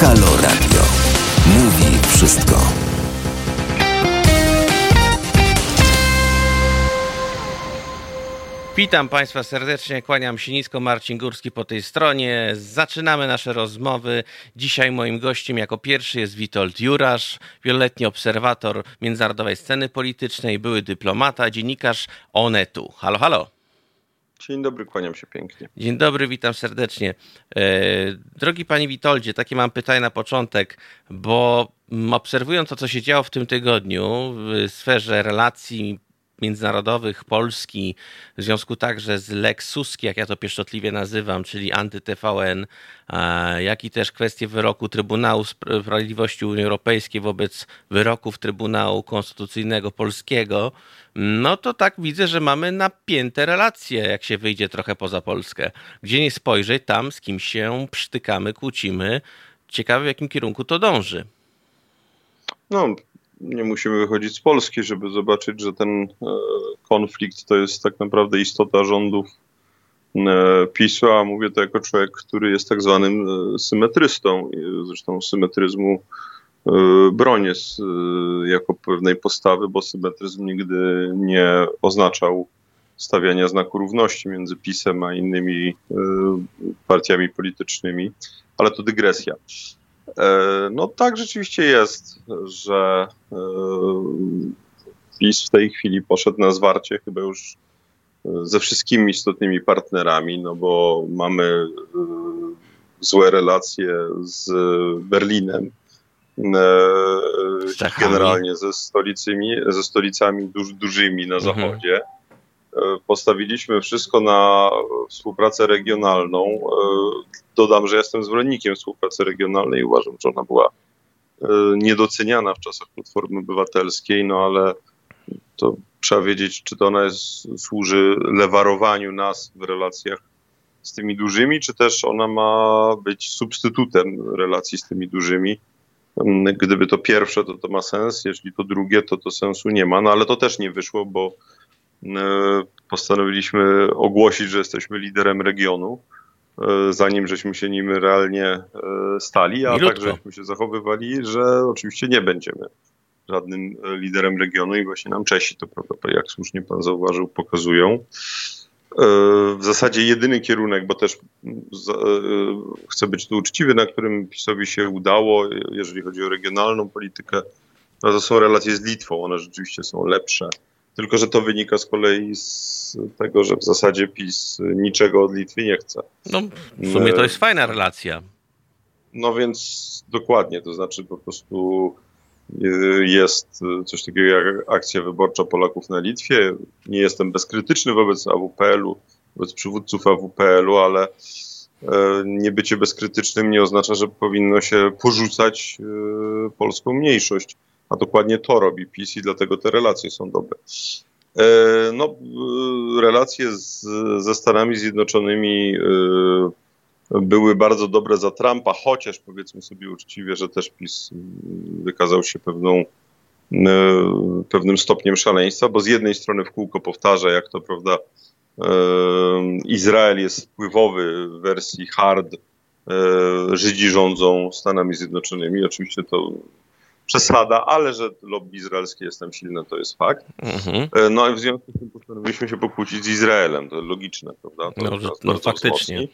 Halo Radio. Mówi wszystko. Witam Państwa serdecznie, kłaniam się nisko, Marcin Górski po tej stronie. Zaczynamy nasze rozmowy. Dzisiaj moim gościem jako pierwszy jest Witold Jurasz, wieloletni obserwator międzynarodowej sceny politycznej, były dyplomata, dziennikarz Onetu. Halo, halo. Dzień dobry, kłaniam się pięknie. Dzień dobry, witam serdecznie. E, drogi Panie Witoldzie, takie mam pytanie na początek, bo obserwując to, co się działo w tym tygodniu w sferze relacji międzynarodowych Polski, w związku także z Lex Suski, jak ja to pieszczotliwie nazywam, czyli anty-TVN, jak i też kwestie wyroku Trybunału Sprawiedliwości Unii Europejskiej wobec wyroków Trybunału Konstytucyjnego Polskiego, no to tak widzę, że mamy napięte relacje, jak się wyjdzie trochę poza Polskę. Gdzie nie spojrzeć, tam z kim się przytykamy, kłócimy. Ciekawe, w jakim kierunku to dąży. No, nie musimy wychodzić z Polski, żeby zobaczyć, że ten e, konflikt to jest tak naprawdę istota rządów e, PiSu, a mówię to jako człowiek, który jest tak zwanym e, symetrystą. Zresztą symetryzmu bronię jako pewnej postawy, bo symetryzm nigdy nie oznaczał stawiania znaku równości między PiSem a innymi partiami politycznymi, ale to dygresja. E, no tak rzeczywiście jest, że e, PiS w tej chwili poszedł na zwarcie chyba już e, ze wszystkimi istotnymi partnerami, no bo mamy złe relacje z Berlinem, generalnie ze stolicami, ze stolicami duż, dużymi na mhm. Zachodzie. Postawiliśmy wszystko na współpracę regionalną. Dodam, że jestem zwolennikiem współpracy regionalnej i uważam, że ona była e, niedoceniana w czasach Platformy Obywatelskiej, no ale to trzeba wiedzieć, czy to ona jest, służy lewarowaniu nas w relacjach z tymi dużymi, czy też ona ma być substytutem relacji z tymi dużymi. Gdyby to pierwsze, to to ma sens, jeśli to drugie, to to sensu nie ma, no ale to też nie wyszło, bo e, postanowiliśmy ogłosić, że jesteśmy liderem regionu E, zanim żeśmy się nim realnie e, stali, a Milutko. tak żeśmy się zachowywali, że oczywiście nie będziemy żadnym e, liderem regionu i właśnie nam Czesi to, prawda, jak słusznie pan zauważył, pokazują. W zasadzie jedyny kierunek, bo też chcę być tu uczciwy, na którym PiSowi się udało, jeżeli chodzi o regionalną politykę, no to są relacje z Litwą. One rzeczywiście są lepsze tylko, że to wynika z kolei z tego, że w zasadzie PiS niczego od Litwy nie chce. No, w sumie to jest fajna relacja. No więc dokładnie, to znaczy po prostu y, jest coś takiego jak akcja wyborcza Polaków na Litwie. Nie jestem bezkrytyczny wobec AWPL-u, wobec przywódców AWPL-u, ale e, nie bycie bezkrytycznym nie oznacza, że powinno się porzucać polską mniejszość a dokładnie to robi PiS i dlatego te relacje są dobre. E, no, e, relacje z, ze Stanami Zjednoczonymi e, były bardzo dobre za Trumpa, chociaż powiedzmy sobie uczciwie, że też PiS wykazał się pewną, pewnym stopniem szaleństwa, bo z jednej strony w kółko powtarza, jak to prawda, Izrael jest wpływowy w wersji hard, Żydzi rządzą Stanami Zjednoczonymi. Oczywiście to przesada, ale że lobby izraelskie jest tam silne, to jest fakt. Mhm. E, no i w związku z tym postanowiliśmy się pokłócić z Izraelem, to logiczne, prawda? To no, no faktycznie.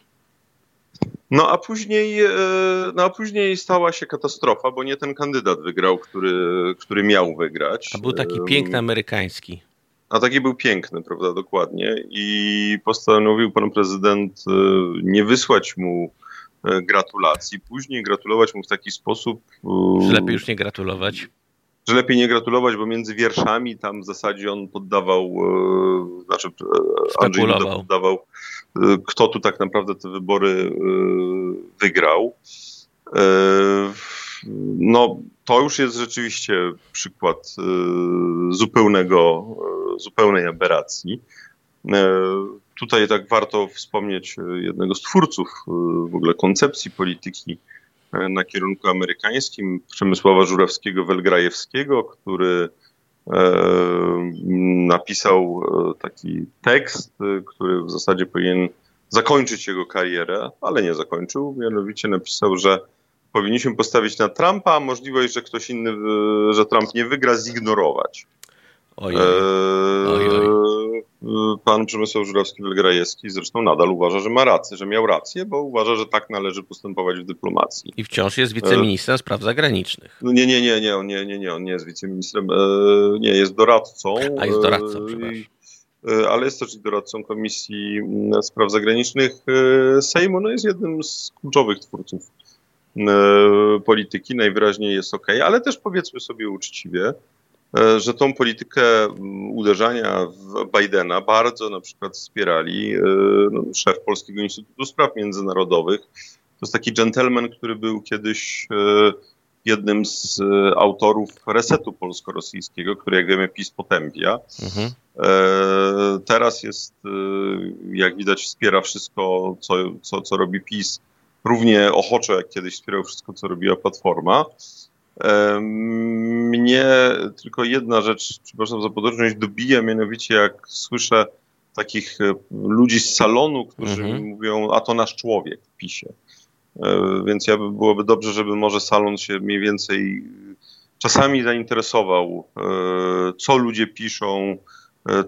No a później, e, no a później stała się katastrofa, bo nie ten kandydat wygrał, który, który miał wygrać. A był taki piękny amerykański. A taki był piękny, prawda, dokładnie. I postanowił pan prezydent e, nie wysłać mu gratulacji. Później gratulować mu w taki sposób. E, że lepiej już nie gratulować. Że lepiej nie gratulować, bo między wierszami tam w zasadzie on poddawał, e, znaczy Andrzej Duda poddawał, kto tu tak naprawdę te wybory wygrał. No, to już jest rzeczywiście przykład zupełnego, zupełnej aberracji. Tutaj tak warto wspomnieć e, jednego z twórców e, w ogóle koncepcji polityki e, na kierunku amerykańskim, Przemysława Żurawskiego-Welgrajewskiego, który napisał taki tekst, który w zasadzie powinien zakończyć jego karierę, ale nie zakończył. Mianowicie napisał, że powinniśmy postawić na Trumpa, a możliwość, że ktoś inny, że Trump nie wygra, zignorować. Oj, oj, oj. Pan Przemysław Żurawski-Wielgrajewski zresztą nadal uważa, że ma rację, że miał rację, bo uważa, że tak należy postępować w dyplomacji. I wciąż jest wiceministrem spraw zagranicznych. No nie, nie, nie, nie, on nie, nie, nie, on nie jest wiceministrem, nie, jest doradcą. A jest doradcą, przepraszam ale jest też doradcą Komisji mm, Spraw Zagranicznych Sejmu. No jest jednym z kluczowych twórców polityki, najwyraźniej jest ok, ale też powiedzmy sobie uczciwie, E, że tą politykę mm, uderzania w Bidena bardzo na przykład wspierali e, no, szef Polskiego Instytutu Spraw Międzynarodowych. To jest taki gentleman, który był kiedyś e, jednym z autorów resetu polsko-rosyjskiego, który jak wiemy PiS potępia. Mhm. Teraz jest, jak widać, wspiera wszystko, co, co, co robi PiS, równie ochoczo jak kiedyś wspierał wszystko, co robiła Platforma. Mnie tylko jedna rzecz, przepraszam za podróżność, dobija, mianowicie jak słyszę takich e, ludzi z salonu, którzy mhm. mówią, a to nasz człowiek w PiSie. E, więc ja by, byłoby dobrze, żeby może salon się mniej więcej czasami zainteresował, e, co ludzie piszą,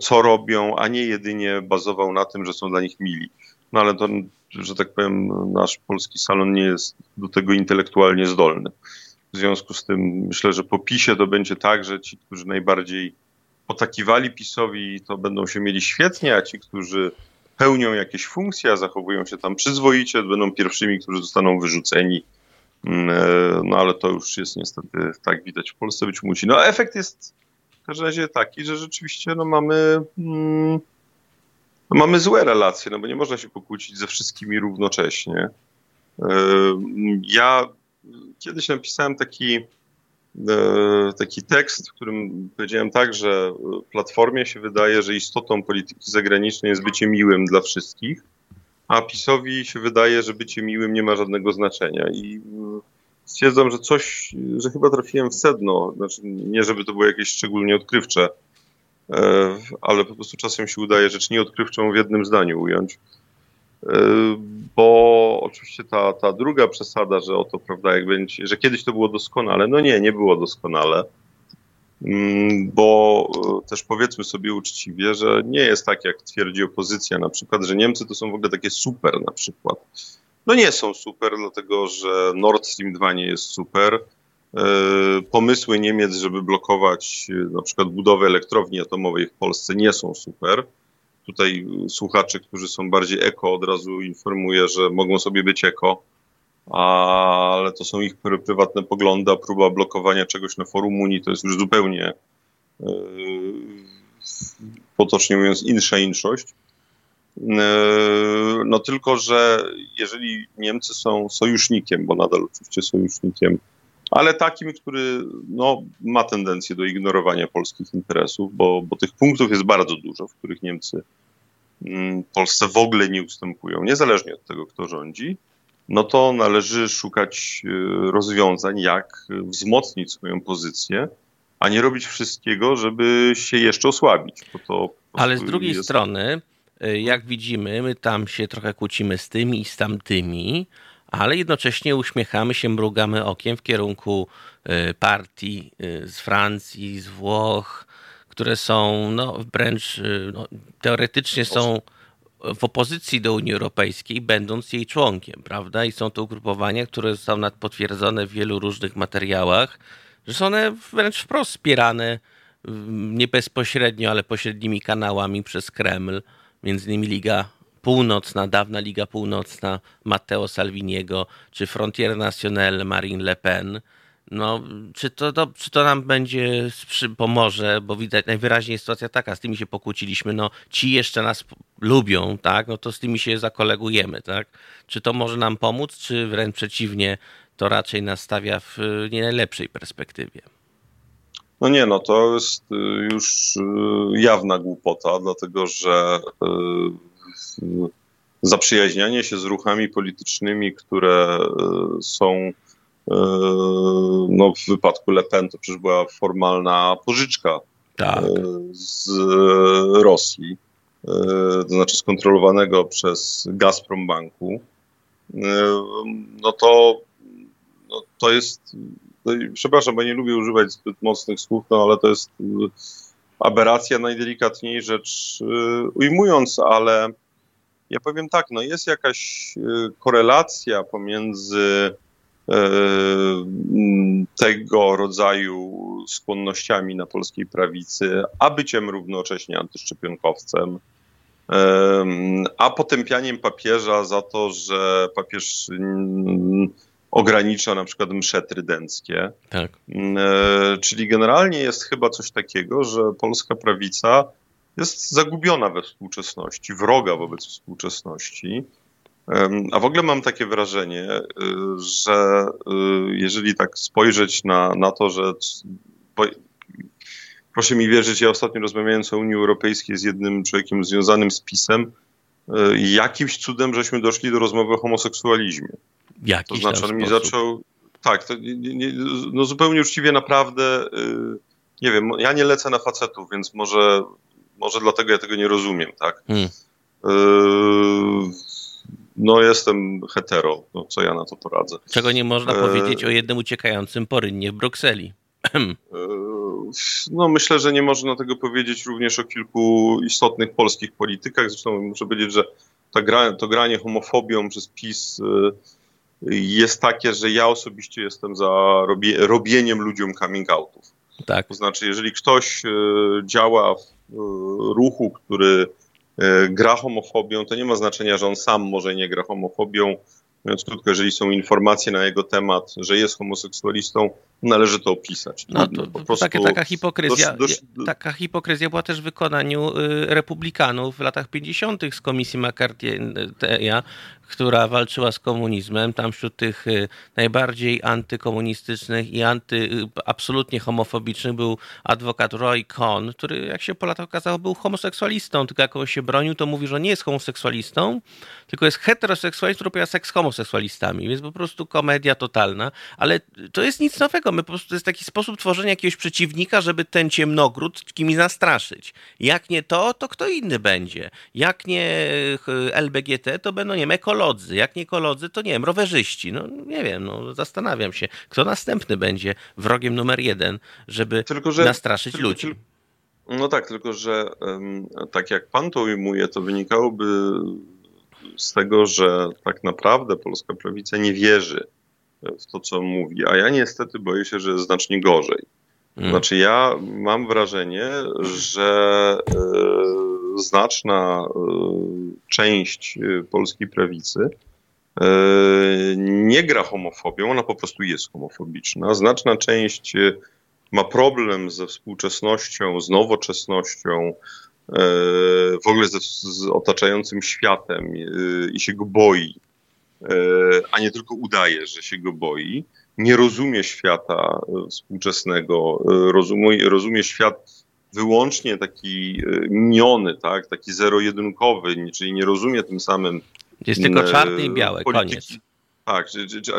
co robią, a nie jedynie bazował na tym, że są dla nich mili. No ale to, że tak powiem, nasz polski salon nie jest do tego intelektualnie zdolny. W związku z tym myślę, że po PiSie to będzie tak, że ci, którzy najbardziej potakiwali PiSowi, to będą się mieli świetnie, a ci, którzy pełnią jakieś funkcje, a zachowują się tam przyzwoicie, będą pierwszymi, którzy zostaną wyrzuceni. Mm, e, no ale to już jest niestety tak widać w Polsce być musi. No efekt jest w każdym razie taki, że rzeczywiście no, mamy, mm, mamy złe relacje, no bo nie można się pokłócić ze wszystkimi równocześnie. E, ja kiedyś napisałem taki, e, taki tekst, w którym powiedziałem tak, że Platformie się wydaje, że istotą polityki zagranicznej jest bycie miłym dla wszystkich, a PiSowi się wydaje, że bycie miłym nie ma żadnego znaczenia. I e, stwierdzam, że coś, że chyba trafiłem w sedno. Znaczy, nie żeby to było jakieś szczególnie odkrywcze, e, ale po prostu czasem się udaje rzecz nieodkrywczą w jednym zdaniu ująć. E, bo oczywiście ta, ta druga przesada, że oto, prawda, jak będzie, że kiedyś to było doskonale, no nie, nie było doskonale, mm, bo e, też powiedzmy sobie uczciwie, że nie jest tak, jak twierdzi opozycja na przykład, że Niemcy to są w ogóle takie super na przykład. No nie są super, dlatego że Nord Stream 2 nie jest super. E, pomysły Niemiec, żeby blokować na przykład budowę elektrowni atomowej w Polsce nie są super tutaj słuchaczy, którzy są bardziej eko, od razu informuję, że mogą sobie być eko, ale to są ich prywatne poglądy, a próba blokowania czegoś na forum Unii to jest już zupełnie, yy, potocznie mówiąc, insza inszość. Yy, no tylko, że jeżeli Niemcy są sojusznikiem, bo nadal oczywiście sojusznikiem, ale takim, który no, ma tendencję do ignorowania polskich interesów, bo, bo tych punktów jest bardzo dużo, w których Niemcy mm, Polsce w ogóle nie ustępują, niezależnie od tego, kto rządzi, no to należy szukać y, rozwiązań, jak wzmocnić swoją pozycję, a nie robić wszystkiego, żeby się jeszcze osłabić. To Ale z drugiej jest... strony, y, jak widzimy, my tam się trochę kłócimy z tymi i z tamtymi, ale jednocześnie uśmiechamy się, mrugamy okiem w kierunku y, partii y, z Francji, z Włoch, które są no, wręcz y, no, teoretycznie są w opozycji do Unii Europejskiej, będąc jej członkiem, prawda? I są to ugrupowania, które zostały potwierdzone w wielu różnych materiałach, że są one wręcz wprost wspierane nie bezpośrednio, ale pośrednimi kanałami przez Kreml, między innymi Liga Północna, dawna Liga Północna Matteo Salviniego, czy Frontier National Marine Le Pen. No, czy to, to, czy to nam będzie pomoże, bo widać najwyraźniej sytuacja taka, z tymi się pokłócili,śmy no ci jeszcze nas lubią, tak, no to z tymi się zakolegujemy, tak. Czy to może nam pomóc, czy wręcz przeciwnie, to raczej nas stawia w nie najlepszej perspektywie? No nie, no to jest y, już y, jawna głupota, dlatego że y, zaprzyjaźnianie się z ruchami politycznymi, które e, są e, no, w wypadku Le Pen to przecież była formalna pożyczka tak. E, z Rosji, to znaczy skontrolowanego przez Gazprom Banku, no to no, to jest, no, przepraszam, bo nie lubię używać zbyt mocnych słów, no ale to jest aberracja najdelikatniej rzecz ujmując, ale ja powiem tak, no jest jakaś korelacja pomiędzy tego rodzaju skłonnościami na polskiej prawicy, a byciem równocześnie antyszczepionkowcem, a potępianiem papieża za to, że papież mm, ogranicza na przykład msze trydenckie. Tak. Czyli generalnie jest chyba coś takiego, że polska prawica jest zagubiona we współczesności, wroga wobec współczesności. A w ogóle mam takie wrażenie, y, że y, jeżeli tak spojrzeć na, na to, że proszę mi wierzyć, ja ostatnio rozmawiając o Unii Europejskiej z jednym człowiekiem związanym z PiSem, y, jakimś cudem żeśmy doszli do rozmowy o homoseksualizmie. Jakiś to znaczy on mi zaczął. Tak, to nie, nie, no zupełnie uczciwie naprawdę. Nie wiem, ja nie lecę na facetów, więc może, może dlatego ja tego nie rozumiem, tak? Hmm no jestem hetero, no co ja na to poradzę. Czego nie można e... powiedzieć o jednym uciekającym po rynnie w Brukseli. E... No myślę, że nie można tego powiedzieć również o kilku istotnych polskich politykach. Zresztą muszę powiedzieć, że gra, to granie homofobią przez PiS jest takie, że ja osobiście jestem za robie, robieniem ludziom coming outów. Tak. To znaczy, jeżeli ktoś działa w ruchu, który E, gra homofobią, to nie ma znaczenia, że on sam może nie gra homofobią. Mówiąc krótko, jeżeli są informacje na jego temat, że jest homoseksualistą, należy to opisać. No, to, to, to taka, taka, hipokryzja, dość, dość... taka hipokryzja była też w wykonaniu y, republikanów w latach 50. z komisji McCarthy'a, która walczyła z komunizmem. Tam wśród tych y, najbardziej antykomunistycznych i anty, y, absolutnie homofobicznych był adwokat Roy Cohn, który jak się po latach okazało był homoseksualistą, tylko jak on się bronił, to mówi, że nie jest homoseksualistą, tylko jest heteroseksualistą, który uprawia seks z homoseksualistami, więc po prostu komedia totalna, ale to jest nic nowego, my po prostu to jest taki sposób tworzenia jakiegoś przeciwnika, żeby ten ciemnogród kimś zastraszyć. Jak nie to, to kto inny będzie. Jak nie y, LBGT, to będą, nie wiem, ekolodzy. Jak nie ekolodzy, to nie wiem, rowerzyści. No nie wiem, no zastanawiam się, kto następny będzie wrogiem numer jeden, żeby tylko, że, nastraszyć tylko, ludzi. No tak, tylko że tak jak pan to ujmuje, to wynikałoby z tego, że tak naprawdę polska prawica nie wierzy w to, co mówi, a ja niestety boję się, że jest znacznie gorzej. Hmm. Znaczy, ja mam wrażenie, że e, znaczna e, część e, polskiej prawicy e, nie gra homofobią, ona po prostu jest homofobiczna. Znaczna część ma problem ze współczesnością, z nowoczesnością, w ogóle z otaczającym światem i się go boi, a nie tylko udaje, że się go boi. Nie rozumie świata współczesnego, rozumie, rozumie świat wyłącznie taki miniony, tak, taki zero-jedynkowy, czyli nie rozumie tym samym. Jest tylko czarny i polityki. koniec. Tak,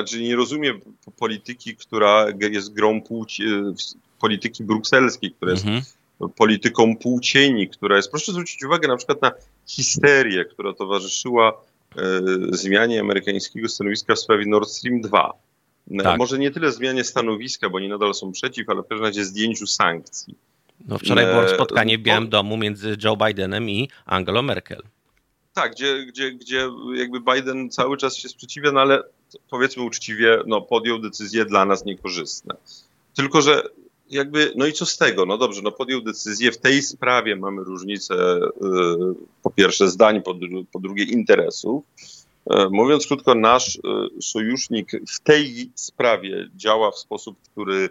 czyli nie rozumie polityki, która jest grą płci, polityki brukselskiej, która jest mhm polityką płcieni, która jest, proszę zwrócić uwagę na przykład na histerię, która towarzyszyła e, zmianie amerykańskiego stanowiska w sprawie Nord Stream 2. E, tak. Może nie tyle zmianie stanowiska, bo oni nadal są przeciw, ale w każdym razie zdjęciu sankcji. No wczoraj było e, spotkanie w Białym Domu między Joe Bidenem i Angelą Merkel. Tak, gdzie, gdzie, gdzie jakby Biden cały czas się sprzeciwia, no ale powiedzmy uczciwie, no podjął decyzje dla nas niekorzystne. Tylko, że jakby, no i co z tego? No dobrze, no podjął decyzję. W tej sprawie mamy różnicę y, po pierwsze zdań, po, po drugie interesów. E, mówiąc krótko, nasz sojusznik w tej sprawie działa w sposób, który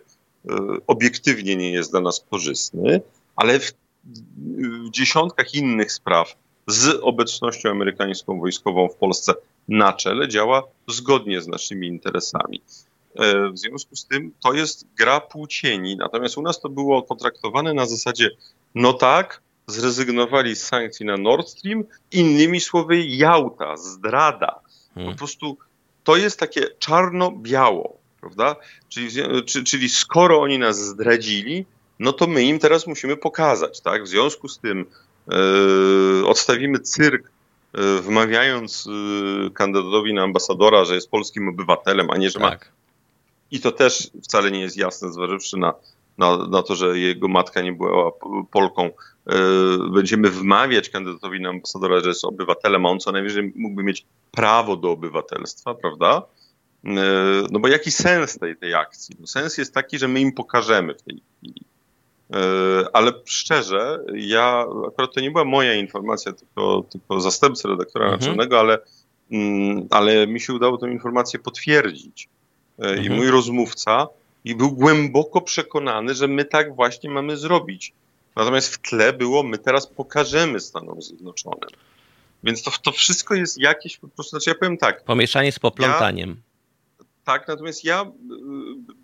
obiektywnie nie jest dla nas korzystny, ale w, w dziesiątkach innych spraw z obecnością amerykańską wojskową w Polsce na czele działa zgodnie z naszymi interesami. E, w związku z tym to jest gra płcieni. Natomiast u nas to było potraktowane na zasadzie, no tak, zrezygnowali z sankcji na Nord Stream, innymi słowy Jałta, zdrada. Po hmm. prostu to jest takie czarno-biało, prawda? Czyli, czyli skoro oni nas zdradzili, no to my im teraz musimy pokazać, tak? W związku z tym yy, odstawimy cyrk, yy, wmawiając yy, kandydatowi na ambasadora, że jest polskim obywatelem, a nie, że tak. ma i to też wcale nie jest jasne, zważywszy na, na, na to, że jego matka nie była Polką, będziemy wmawiać kandydatowi na ambasadora, że jest obywatelem, a on co najwyżej mógłby mieć prawo do obywatelstwa, prawda? No bo jaki sens tej, tej akcji? No sens jest taki, że my im pokażemy w tej chwili. Ale szczerze, ja, akurat to nie była moja informacja, tylko, tylko zastępcy redaktora mhm. naczelnego, ale, mm, ale mi się udało tę informację potwierdzić. Mhm. I mój rozmówca i był głęboko przekonany, że my tak właśnie mamy zrobić. Natomiast w tle było, my teraz pokażemy Stanom Zjednoczonym. Więc to, to wszystko jest jakieś po prostu, znaczy ja powiem tak. Pomieszanie z poplątaniem. Ja, tak, natomiast ja y,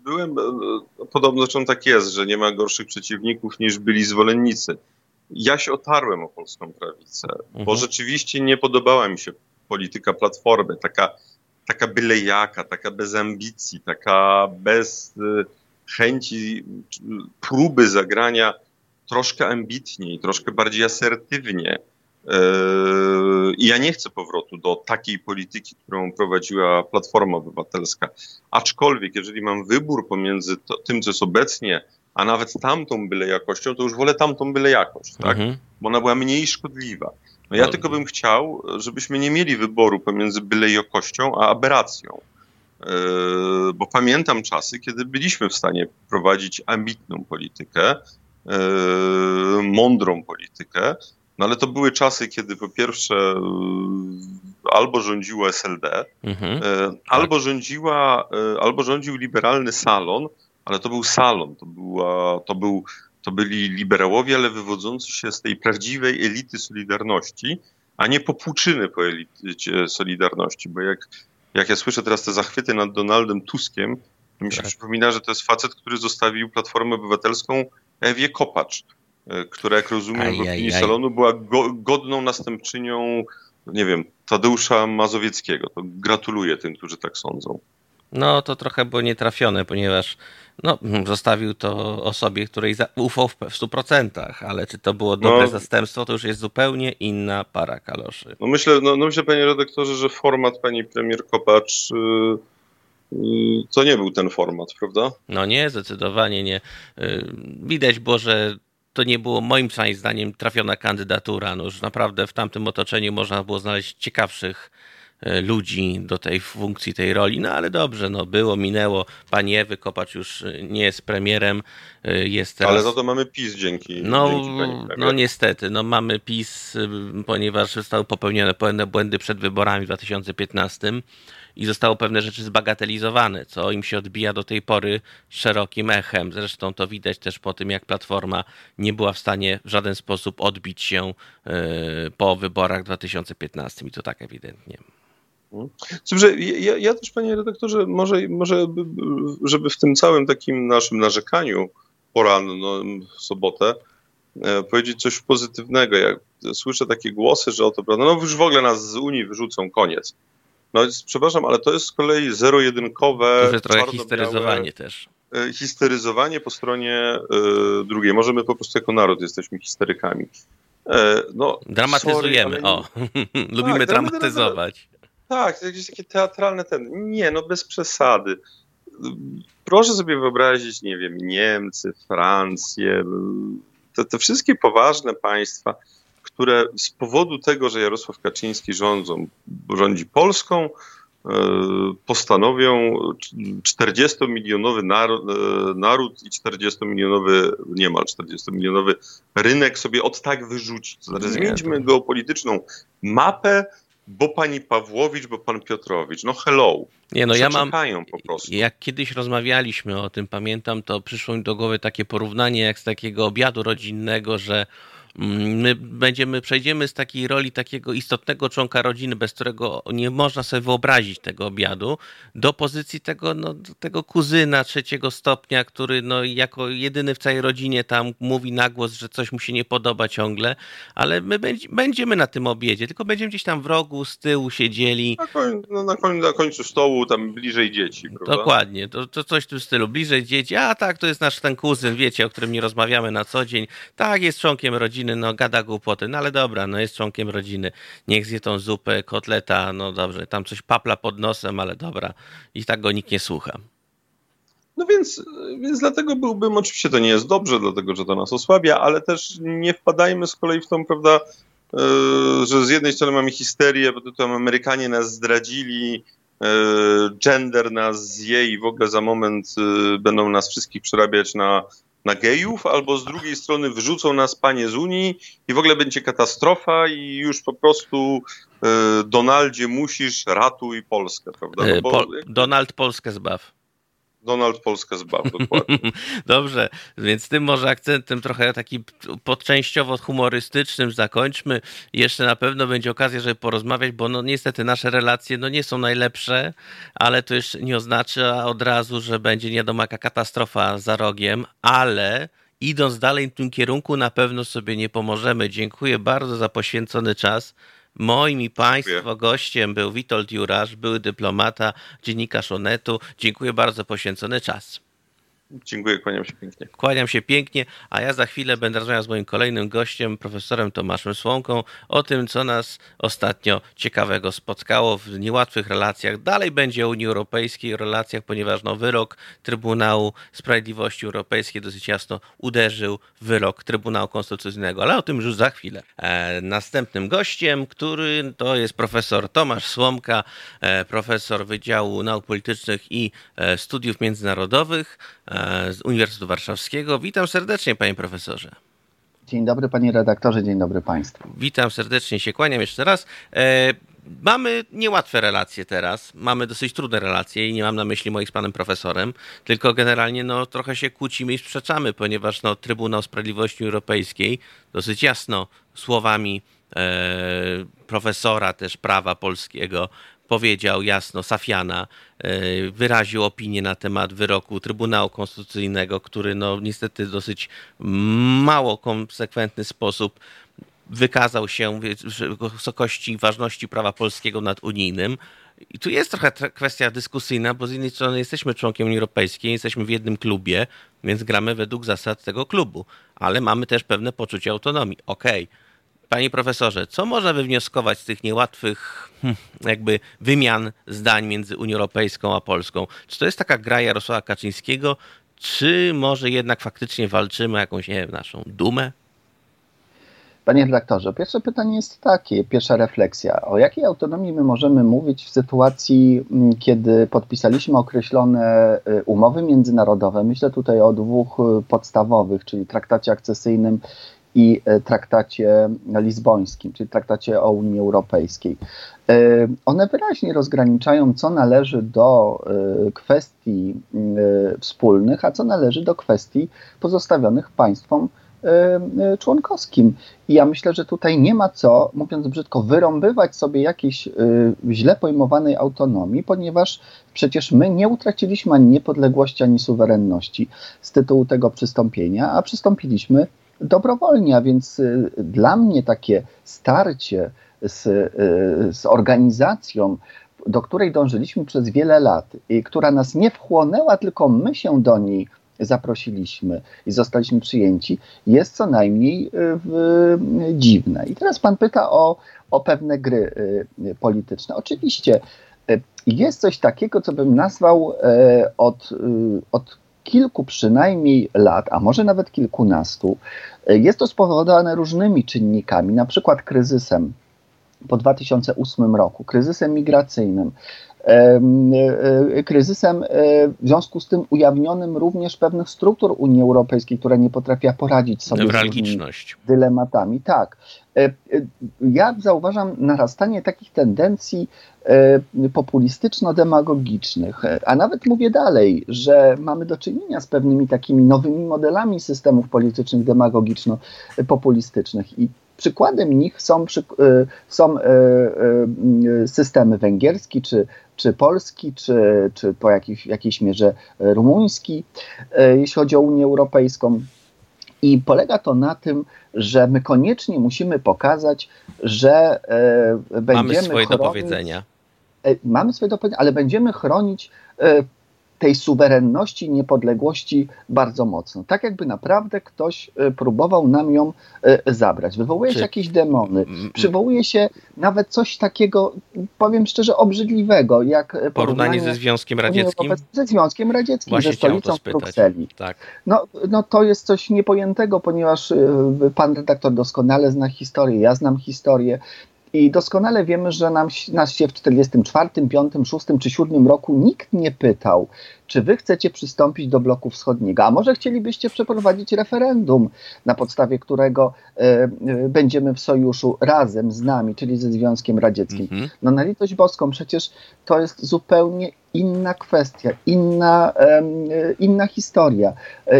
byłem, y, podobno zresztą tak jest, że nie ma gorszych przeciwników niż byli zwolennicy. Ja się otarłem o polską prawicę, mhm. bo rzeczywiście nie podobała mi się polityka Platformy, taka, taka bylejaka, taka bez ambicji, taka bez y, chęci, próby zagrania troszkę ambitniej, troszkę bardziej asertywnie. I ja nie chcę powrotu do takiej polityki, którą prowadziła Platforma Obywatelska. Aczkolwiek, jeżeli mam wybór pomiędzy to, tym, co jest obecnie, a nawet tamtą byle jakością, to już wolę tamtą byle jakość, tak? Mhm. Bo ona była mniej szkodliwa. No ja no. tylko bym chciał, żebyśmy nie mieli wyboru pomiędzy byle jakością a aberracją. Yy, bo pamiętam czasy, kiedy byliśmy w stanie prowadzić ambitną politykę, yy, mądrą politykę, no ale to były czasy, kiedy po pierwsze yy, albo rządziło SLD, mhm, albo tak. rządziła, albo rządził liberalny salon, ale to był salon, to, była, to, był, to byli liberałowie, ale wywodzący się z tej prawdziwej elity Solidarności, a nie popłuczyny po elicie Solidarności, bo jak, jak ja słyszę teraz te zachwyty nad Donaldem Tuskiem, to mi się tak. przypomina, że to jest facet, który zostawił Platformę Obywatelską Ewie Kopacz, która, jak rozumiem, aj, w opinii aj, salonu była go, godną następczynią, nie wiem, Tadeusza Mazowieckiego. To gratuluję tym, którzy tak sądzą. No, to trochę było nietrafione, ponieważ no, zostawił to osobie, której ufał w 100%, ale czy to było dobre no, zastępstwo, to już jest zupełnie inna para kaloszy. No myślę, no, no myślę, panie redaktorze, że format pani premier Kopacz yy, yy, to nie był ten format, prawda? No nie, zdecydowanie nie. Yy, widać było, że to nie było moim zdaniem trafiona kandydatura. No już naprawdę w tamtym otoczeniu można było znaleźć ciekawszych E, ludzi do tej funkcji, tej roli. No ale dobrze, no było, minęło. Pani Ewy Kopacz już e, nie jest premierem, e, jest teraz... Ale za to mamy PiS dzięki, no, dzięki No niestety, no mamy PiS, ponieważ zostały popełnione pewne błędy przed wyborami w 2015 i zostało pewne rzeczy zbagatelizowane, co im się odbija do tej pory szerokim echem. Zresztą to widać też po tym, jak Platforma nie była w stanie w żaden sposób odbić się po wyborach w 2015 i to tak ewidentnie. Dobrze, ja, ja też, panie redaktorze, może, może, żeby w tym całym takim naszym narzekaniu poranną w sobotę e, powiedzieć coś pozytywnego. Jak słyszę takie głosy, że oto, no już w ogóle nas z Unii wyrzucą, koniec. No przepraszam, ale to jest z kolei zero-jedynkowe. To jest trochę histeryzowanie też. E, histeryzowanie po stronie y, drugiej. Może my po prostu jako naród jesteśmy histerykami. no, Dramatyzujemy, sorry, o. Lubimy tak, dramatyzować. Tak, jakieś takie teatralne ten. Nie, no bez przesady. Proszę sobie wyobrazić, nie wiem, Niemcy, Francję, te, te wszystkie poważne państwa, które z powodu tego, że Jarosław Kaczyński rządzą, rządzi Polską, e, postanowią 40-milionowy naród, e, naród i 40-milionowy, niemal 40-milionowy rynek sobie od tak wyrzucić. To znaczy, zmieńmy geopolityczną mapę bo pani Pawłowicz, bo pan Piotrowicz. No hello. Nie, no ja mam. po prostu. Jak kiedyś rozmawialiśmy o tym, pamiętam, to przyszło mi do głowy takie porównanie jak z takiego obiadu rodzinnego, że My będziemy, przejdziemy z takiej roli takiego istotnego członka rodziny, bez którego nie można sobie wyobrazić tego obiadu, do pozycji tego, no, tego kuzyna trzeciego stopnia, który no, jako jedyny w całej rodzinie tam mówi na głos, że coś mu się nie podoba ciągle, ale my będziemy na tym obiedzie, tylko będziemy gdzieś tam w rogu, z tyłu siedzieli. Na, koń, no, na, koń, na końcu stołu, tam bliżej dzieci. Prawda? Dokładnie, to, to coś w tym stylu, bliżej dzieci, a tak, to jest nasz ten kuzyn, wiecie, o którym nie rozmawiamy na co dzień, tak, jest członkiem rodziny, rodziny, no gada głupoty, no ale dobra, no jest członkiem rodziny, niech zje tą zupę, kotleta, no dobrze, tam coś papla pod nosem, ale dobra, i tak go nikt nie słucha. No więc, więc dlatego byłbym, oczywiście to nie jest dobrze, dlatego że to nas osłabia, ale też nie wpadajmy z kolei w tą, prawda, e, że z jednej strony mamy histerię, bo tam Amerykanie nas zdradzili, e, gender nas zje i w ogóle za moment e, będą nas wszystkich przerabiać na, na gejów, albo z drugiej strony wyrzucą nas panie z Unii i w ogóle będzie katastrofa i już po prostu Donaldzie musisz ratuj Polskę, prawda? No bo, Donald Polskę zbaw. Donald Polskę zbaw, dokładnie. Dobrze, więc tym może akcentem trochę takim podczęściowo humorystycznym zakończmy. Jeszcze na pewno będzie okazja, żeby porozmawiać, bo no niestety nasze relacje no nie są najlepsze, ale to jeszcze nie oznacza od razu, że będzie nie wiadomo jaka katastrofa za rogiem, ale idąc dalej w tym kierunku na pewno sobie nie pomożemy. Dziękuję bardzo za poświęcony czas. Moim i Państwa gościem był Witold Jurasz, były dyplomata, dziennikarz Onetu. Dziękuję bardzo poświęcony czas. Dziękuję, kłaniam się pięknie. Kłaniam się pięknie, a ja za chwilę będę rozmawiał z moim kolejnym gościem, profesorem Tomaszem Słomką, o tym, co nas ostatnio ciekawego spotkało w niełatwych relacjach. Dalej będzie o Unii Europejskiej, relacjach, ponieważ no, wyrok Trybunału Sprawiedliwości Europejskiej dosyć jasno uderzył w wyrok Trybunału Konstytucyjnego, ale o tym już za chwilę. E, następnym gościem, który to jest profesor Tomasz Słomka, e, profesor Wydziału Nauk Politycznych i e, Studiów Międzynarodowych. Z Uniwersytetu Warszawskiego. Witam serdecznie, panie profesorze. Dzień dobry, panie redaktorze, dzień dobry państwu. Witam serdecznie, się kłaniam jeszcze raz. E, mamy niełatwe relacje teraz, mamy dosyć trudne relacje i nie mam na myśli moich z panem profesorem, tylko generalnie no, trochę się kłócimy i sprzeczamy, ponieważ no, Trybunał Sprawiedliwości Europejskiej dosyć jasno słowami e, profesora też prawa polskiego powiedział jasno, Safiana e, wyraził opinię na temat wyroku Trybunału Konstytucyjnego, który no niestety w dosyć mało konsekwentny sposób wykazał się wysokości ważności prawa polskiego nad unijnym. I tu jest trochę kwestia dyskusyjna, bo z jednej strony jesteśmy członkiem Unii Europejskiej, jesteśmy w jednym klubie, więc gramy według zasad tego klubu, ale mamy też pewne poczucie autonomii. Okej. Okay Panie profesorze, co można wywnioskować z tych niełatwych hm, jakby wymian zdań między Unią Europejską a Polską? Czy to jest taka gra Jarosława Kaczyńskiego, czy może jednak faktycznie walczymy o jakąś, nie wiem, naszą dumę? Panie redaktorze, pierwsze pytanie jest takie, pierwsza refleksja. O jakiej autonomii my możemy mówić w sytuacji, mm, kiedy podpisaliśmy określone y, umowy międzynarodowe? Myślę tutaj o dwóch y, podstawowych, czyli traktacie akcesyjnym i e, traktacie lizbońskim, czyli traktacie o Unii Europejskiej. E, one wyraźnie rozgraniczają, co należy do e, kwestii wspólnych, a co należy do kwestii pozostawionych państwom członkowskim. I ja myślę, że tutaj nie ma co, mówiąc brzydko, wyrąbywać sobie jakiejś źle pojmowanej autonomii, ponieważ przecież my nie utraciliśmy ani niepodległości, ani suwerenności z tytułu tego przystąpienia, a przystąpiliśmy dobrowolnie, a więc y, dla mnie takie starcie z, y, z organizacją, do której dążyliśmy przez wiele lat i która nas nie wchłonęła, tylko my się do niej zaprosiliśmy i zostaliśmy przyjęci, jest co najmniej y, w, dziwne. I teraz pan pyta o, o pewne gry polityczne. Oczywiście jest coś takiego, co bym nazwał od, od kilku przynajmniej lat, a może nawet kilkunastu, e, jest to spowodowane różnymi czynnikami, na przykład kryzysem po 2008 roku, kryzysem migracyjnym, e, e, kryzysem w związku z tym ujawnionym również pewnych struktur Unii Europejskiej, która nie potrafiła poradzić sobie z dylematami. Tak. Ja zauważam narastanie takich tendencji E, populistyczno-demagogicznych, a nawet mówię dalej, że mamy do czynienia z pewnymi takimi nowymi modelami systemów politycznych demagogiczno-populistycznych. I przykładem nich są, e, są e, systemy węgierski, czy, czy polski, czy, czy po jakiejś, jakiejś mierze rumuński, jeśli chodzi o Unię Europejską. I polega to na tym, że my koniecznie musimy pokazać, że będziemy. Mamy swoje chronić, do powiedzenia. E, mamy swoje do powiedzenia, ale będziemy chronić tej suwerenności, niepodległości bardzo mocno. Tak jakby naprawdę ktoś próbował nam ją zabrać. Wywołuje się jakieś demony, przywołuje się nawet coś takiego, powiem szczerze, obrzydliwego, jak porównanie, porównanie ze Związkiem Radzieckim. Ze Związkiem Radzieckim, Właśnie ze stolicą Brukseli. Tak. No, no to jest coś niepojętego, ponieważ pan redaktor doskonale zna historię, ja znam historię. I doskonale wiemy, że nam, nas się w 44, 5, 6 czy 7 roku nikt nie pytał, czy wy chcecie przystąpić do bloku wschodniego, a może chcielibyście przeprowadzić referendum, na podstawie którego e, e, będziemy w sojuszu razem z nami, czyli ze Związkiem Radzieckim. Mhm. No na litość boską, przecież to jest zupełnie inna kwestia, inna, e, inna historia,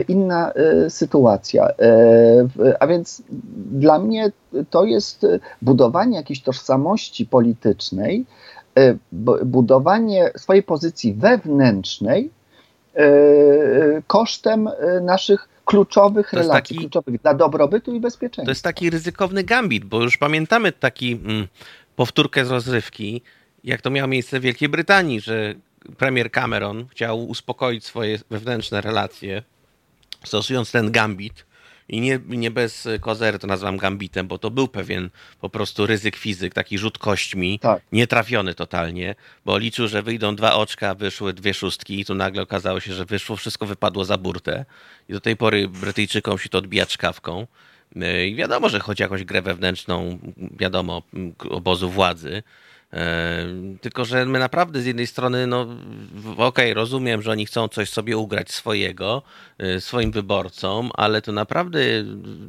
inna sytuacja. A więc dla mnie to jest budowanie jakiejś tożsamości politycznej, budowanie swojej pozycji wewnętrznej kosztem e, naszych kluczowych relacji, taki, kluczowych dla dobrobytu i bezpieczeństwa. To jest taki ryzykowny gambit, bo już pamiętamy taki mm, powtórkę z rozrywki, jak to miało miejsce w Wielkiej Brytanii, że premier Cameron chciał uspokoić swoje wewnętrzne relacje, stosując ten gambit i nie, nie bez kozery to nazywam gambitem, bo to był pewien po prostu ryzyk fizyk, taki rzut kośćmi, tak. nietrafiony totalnie, bo liczył, że wyjdą dwa oczka, wyszły dwie szóstki i tu nagle okazało się, że wyszło, wszystko wypadło za burtę. I do tej pory Brytyjczykom się to odbija czkawką. I wiadomo, że chodzi o jakąś grę wewnętrzną, wiadomo, obozu władzy, tylko, że my naprawdę z jednej strony, no okej, okay, rozumiem, że oni chcą coś sobie ugrać swojego, e, swoim wyborcom, ale to naprawdę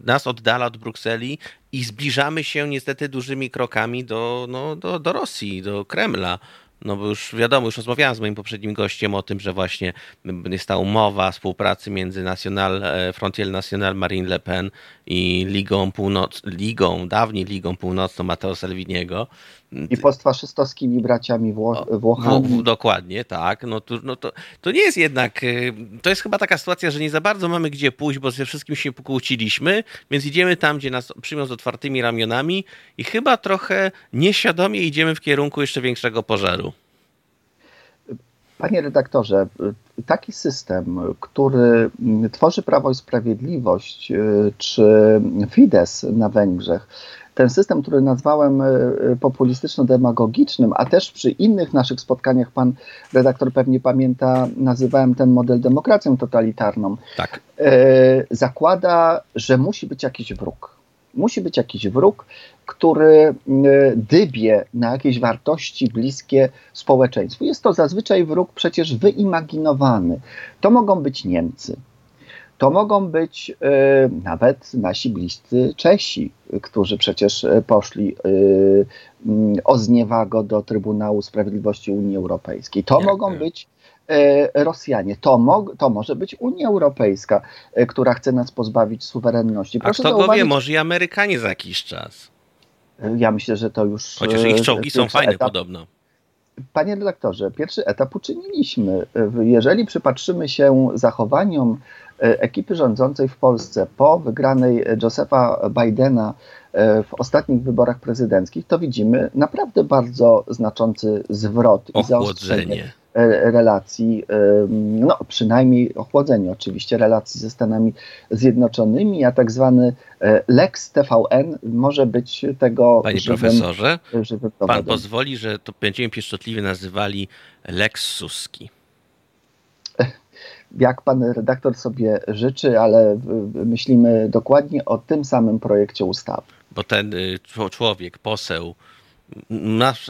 nas oddala od Brukseli i zbliżamy się niestety dużymi krokami do, no, do, do Rosji, do Kremla. No bo już wiadomo, już rozmawiałem z moim poprzednim gościem o tym, że właśnie jest ta umowa współpracy między National, e, Frontier National Marine Le Pen i Ligą, Północ, Ligą, dawniej Ligą Północną Matteo Salviniego. I postfaszystowskimi braciami Wło Włochami. dokładnie, tak. No, to, no to, to nie jest jednak, y, to jest chyba taka sytuacja, że nie za bardzo mamy gdzie pójść, bo ze wszystkim się pokłóciliśmy, więc idziemy tam, gdzie nas przyjmą z otwartymi ramionami i chyba trochę nieświadomie idziemy w kierunku jeszcze większego pożaru. Panie redaktorze, taki system, który tworzy Prawo i Sprawiedliwość, y, czy Fidesz na Węgrzech, ten system, który nazwałem e, populistyczno-demagogicznym, a też przy innych naszych spotkaniach, pan redaktor pewnie pamięta, nazywałem ten model demokracją totalitarną, tak. E, zakłada, że musi być jakiś wróg. Musi być jakiś wróg, który dybie na jakieś wartości bliskie społeczeństwu. Jest to zazwyczaj wróg przecież wyimaginowany. To mogą być Niemcy, to mogą być y, nawet nasi bliscy Czesi, którzy przecież e, poszli o zniewago do Trybunału Sprawiedliwości Unii Europejskiej. To mogą być Rosjanie. To, mo to może być Unia Europejska, która chce nas pozbawić suwerenności. Proszę A kto go wie, może i Amerykanie za jakiś czas. Ja myślę, że to już... Chociaż ich czołgi są fajne etap. podobno. Panie redaktorze, pierwszy etap uczyniliśmy. Jeżeli przypatrzymy się zachowaniom E, ekipy rządzącej w Polsce po wygranej Josepha Bidena e, w ostatnich wyborach prezydenckich, to widzimy naprawdę bardzo znaczący zwrot i zaostrzenie e, relacji, no przynajmniej ochłodzenie oczywiście relacji ze Stanami Zjednoczonymi, a tak zwany Lex TVN może być tego Panie żywym, profesorze, żywym pan pozwoli, że to będziemy pieszczotliwie nazywali Lex Suski jak pan redaktor sobie życzy, ale myślimy dokładnie o tym samym projekcie ustawy. Bo ten y, człowiek, poseł,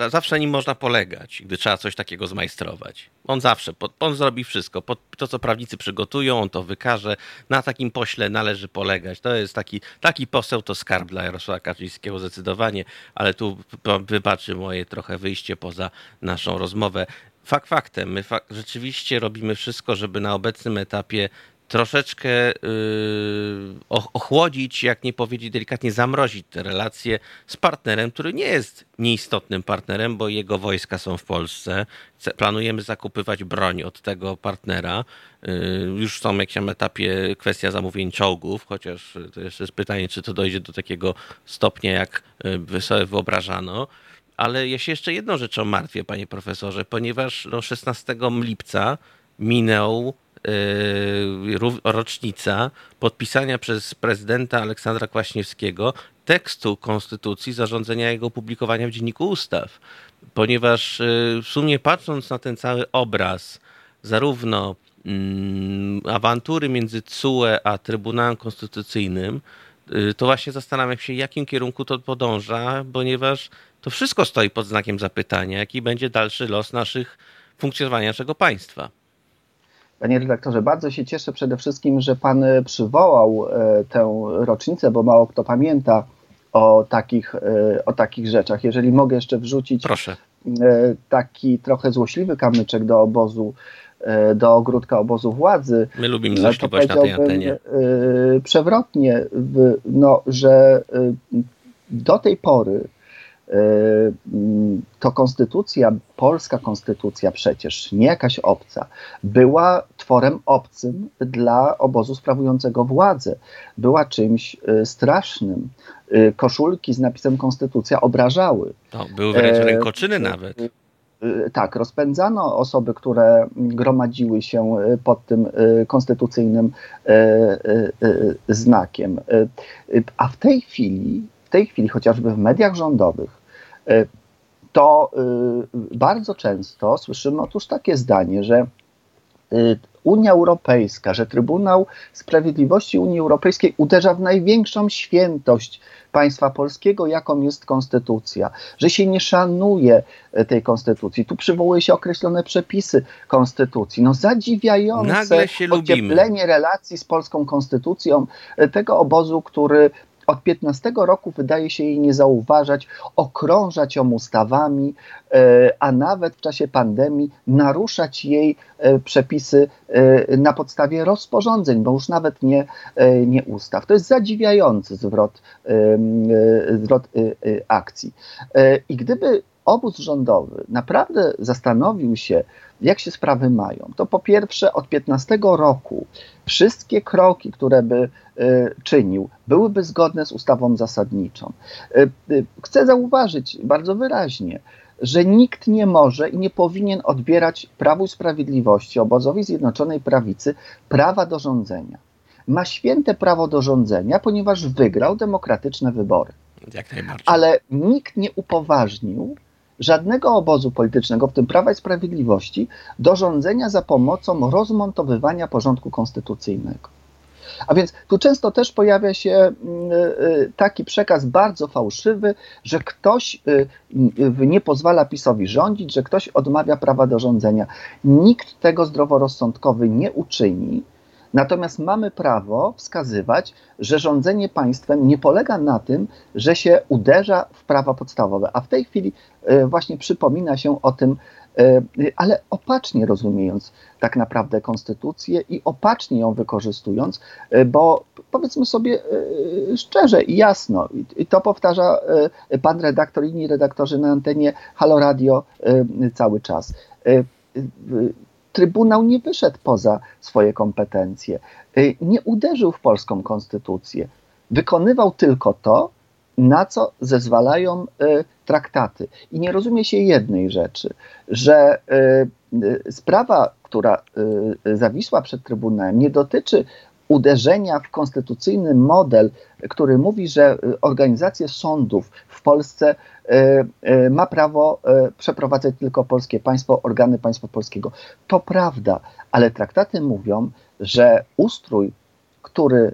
zawsze nim można polegać, gdy trzeba coś takiego zmajstrować. On zawsze, on zrobi wszystko. To, co prawnicy przygotują, on to wykaże. Na takim pośle należy polegać. To jest taki, taki poseł to skarb dla Jarosława Kaczyńskiego zdecydowanie, ale tu wybaczy moje trochę wyjście poza naszą rozmowę. Fakt faktem, my fak rzeczywiście robimy wszystko, żeby na obecnym etapie troszeczkę yy, ochłodzić, jak nie powiedzieć delikatnie, zamrozić te relacje z partnerem, który nie jest nieistotnym partnerem, bo jego wojska są w Polsce. Planujemy zakupywać broń od tego partnera. Yy, już są na jakimś etapie kwestia zamówień czołgów, chociaż to jeszcze jest pytanie, czy to dojdzie do takiego stopnia, jak yy, sobie wyobrażano. Ale ja się jeszcze jedną rzeczą martwię, panie profesorze, ponieważ no, 16 lipca minął rocznica podpisania przez prezydenta Aleksandra Kwaśniewskiego tekstu konstytucji, zarządzenia jego opublikowania w Dzienniku Ustaw. Ponieważ w sumie patrząc na ten cały obraz, zarówno mm, awantury między CUE a Trybunałem Konstytucyjnym, y, to właśnie zastanawiam się, jakim kierunku to podąża, ponieważ to wszystko stoi pod znakiem zapytania, jaki będzie dalszy los naszych funkcjonowania naszego państwa. Panie redaktorze, bardzo się cieszę przede wszystkim, że Pan przywołał e, tę rocznicę, bo mało kto pamięta o takich, e, o takich rzeczach. Jeżeli mogę jeszcze wrzucić Proszę. E, taki trochę złośliwy kamyczek do obozu, do ogródka obozu władzy. My lubimy złośliwość na tej antenie. Przewrotnie, no, że do tej pory to konstytucja, polska konstytucja przecież, nie jakaś obca, była tworem obcym dla obozu sprawującego władzę. Była czymś y, strasznym. Y, koszulki z napisem konstytucja obrażały. No, były wręcz e, rękoczyny nawet. Tak, rozpędzano osoby, które gromadziły się pod tym konstytucyjnym znakiem. A w tej chwili, w tej chwili chociażby w mediach rządowych, E, to y, bardzo często słyszymy otóż takie zdanie, że y, Unia Europejska, że Trybunał Sprawiedliwości Unii Europejskiej uderza w największą świętość państwa polskiego, jaką jest konstytucja, że się nie szanuje e, tej konstytucji. Tu przywołuje się określone przepisy konstytucji. No zadziwiające ocieplenie relacji z polską konstytucją e, tego obozu, który od 15 roku wydaje się jej nie zauważać, okrążać ją ustawami, e, a nawet w czasie pandemii naruszać jej e, przepisy e, na podstawie rozporządzeń, bo już nawet nie, nie ustaw. To jest zadziwiający zwrot, zwrot akcji. I gdyby obóz rządowy naprawdę zastanowił się, jak się sprawy mają, to po pierwsze od 15 roku wszystkie kroki, które by y, czynił, byłyby zgodne z ustawą zasadniczą. Y, y, chcę zauważyć bardzo wyraźnie, że nikt nie może i nie powinien odbierać Prawu i Sprawiedliwości, obozowi Zjednoczonej Prawicy, prawa do rządzenia. Ma święte prawo do rządzenia, ponieważ wygrał demokratyczne wybory. Ale nikt nie upoważnił żadnego obozu politycznego, w tym Prawa i Sprawiedliwości, do rządzenia za pomocą rozmontowywania porządku konstytucyjnego. A więc tu często też pojawia się mm, y, taki przekaz bardzo fałszywy, że ktoś y, nie pozwala PiSowi rządzić, że ktoś odmawia prawa do rządzenia. Nikt tego zdroworozsądkowy nie uczyni. Natomiast mamy prawo wskazywać, że rządzenie państwem nie polega na tym, że się uderza w prawa podstawowe, a w tej chwili e, właśnie przypomina się o tym, e, ale opacznie rozumiejąc tak naprawdę konstytucję i opacznie ją wykorzystując, e, bo powiedzmy sobie szczerze i jasno, i to powtarza pan redaktor inni redaktorzy na antenie Halo Radio cały czas Trybunał nie wyszedł poza swoje kompetencje, y, nie uderzył w polską konstytucję. Wykonywał tylko to, na co zezwalają y, traktaty. I nie rozumie się jednej rzeczy, że y, sprawa, która zawisła przed Trybunałem, nie dotyczy uderzenia w konstytucyjny model, który mówi, że organizacje sądów w Polsce E, e, ma prawo przeprowadzać tylko polskie państwo, organy państwa polskiego. To prawda, ale traktaty mówią, że ustrój, który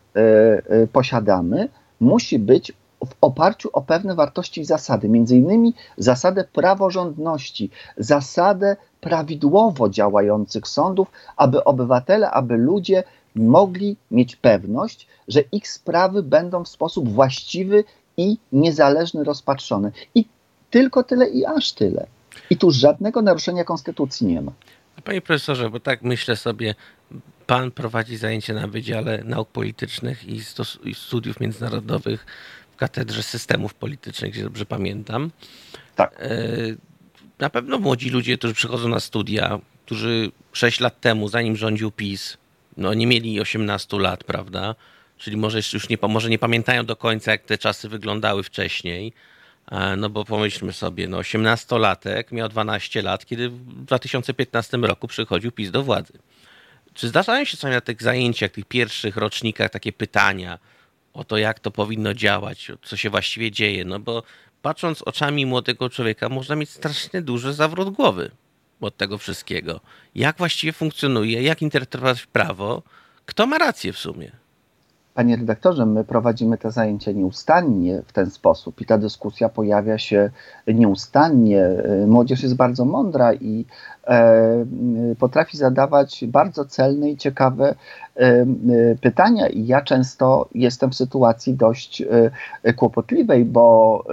posiadamy, musi być w oparciu o pewne wartości i zasady, między innymi zasadę praworządności, zasadę prawidłowo działających sądów, aby obywatele, aby ludzie mogli mieć pewność, że ich sprawy będą w sposób właściwy i niezależny rozpatrzony. I tylko tyle i aż tyle. I tu żadnego naruszenia konstytucji nie ma. Panie profesorze, bo tak myślę sobie, pan prowadzi zajęcie na Wydziale Nauk Politycznych i, i Studiów Międzynarodowych w Katedrze Systemów Politycznych, jeśli dobrze pamiętam. Tak. E, na pewno młodzi ludzie, którzy przychodzą na studia, którzy 6 lat temu, zanim rządził PiS, no nie mieli 18 lat, prawda? Czyli może już nie, może nie pamiętają do końca, jak te czasy wyglądały wcześniej. E, no bo pomyślmy sobie, no 18-latek miał 12 lat, kiedy w 2015 roku przychodził PiS do władzy. Czy zdarzają się czasami na tych zajęciach, tych pierwszych rocznikach takie pytania o to, jak to powinno działać, co się właściwie dzieje? No bo patrząc oczami młodego człowieka, można mieć strasznie duży zawrót głowy od tego wszystkiego. Jak właściwie funkcjonuje, jak interpretować prawo, kto ma rację w sumie? Panie redaktorze, my prowadzimy te zajęcia nieustannie w ten sposób i ta dyskusja pojawia się nieustannie. Młodzież jest bardzo mądra i e, potrafi zadawać bardzo celne i ciekawe e, pytania, i ja często jestem w sytuacji dość e, kłopotliwej, bo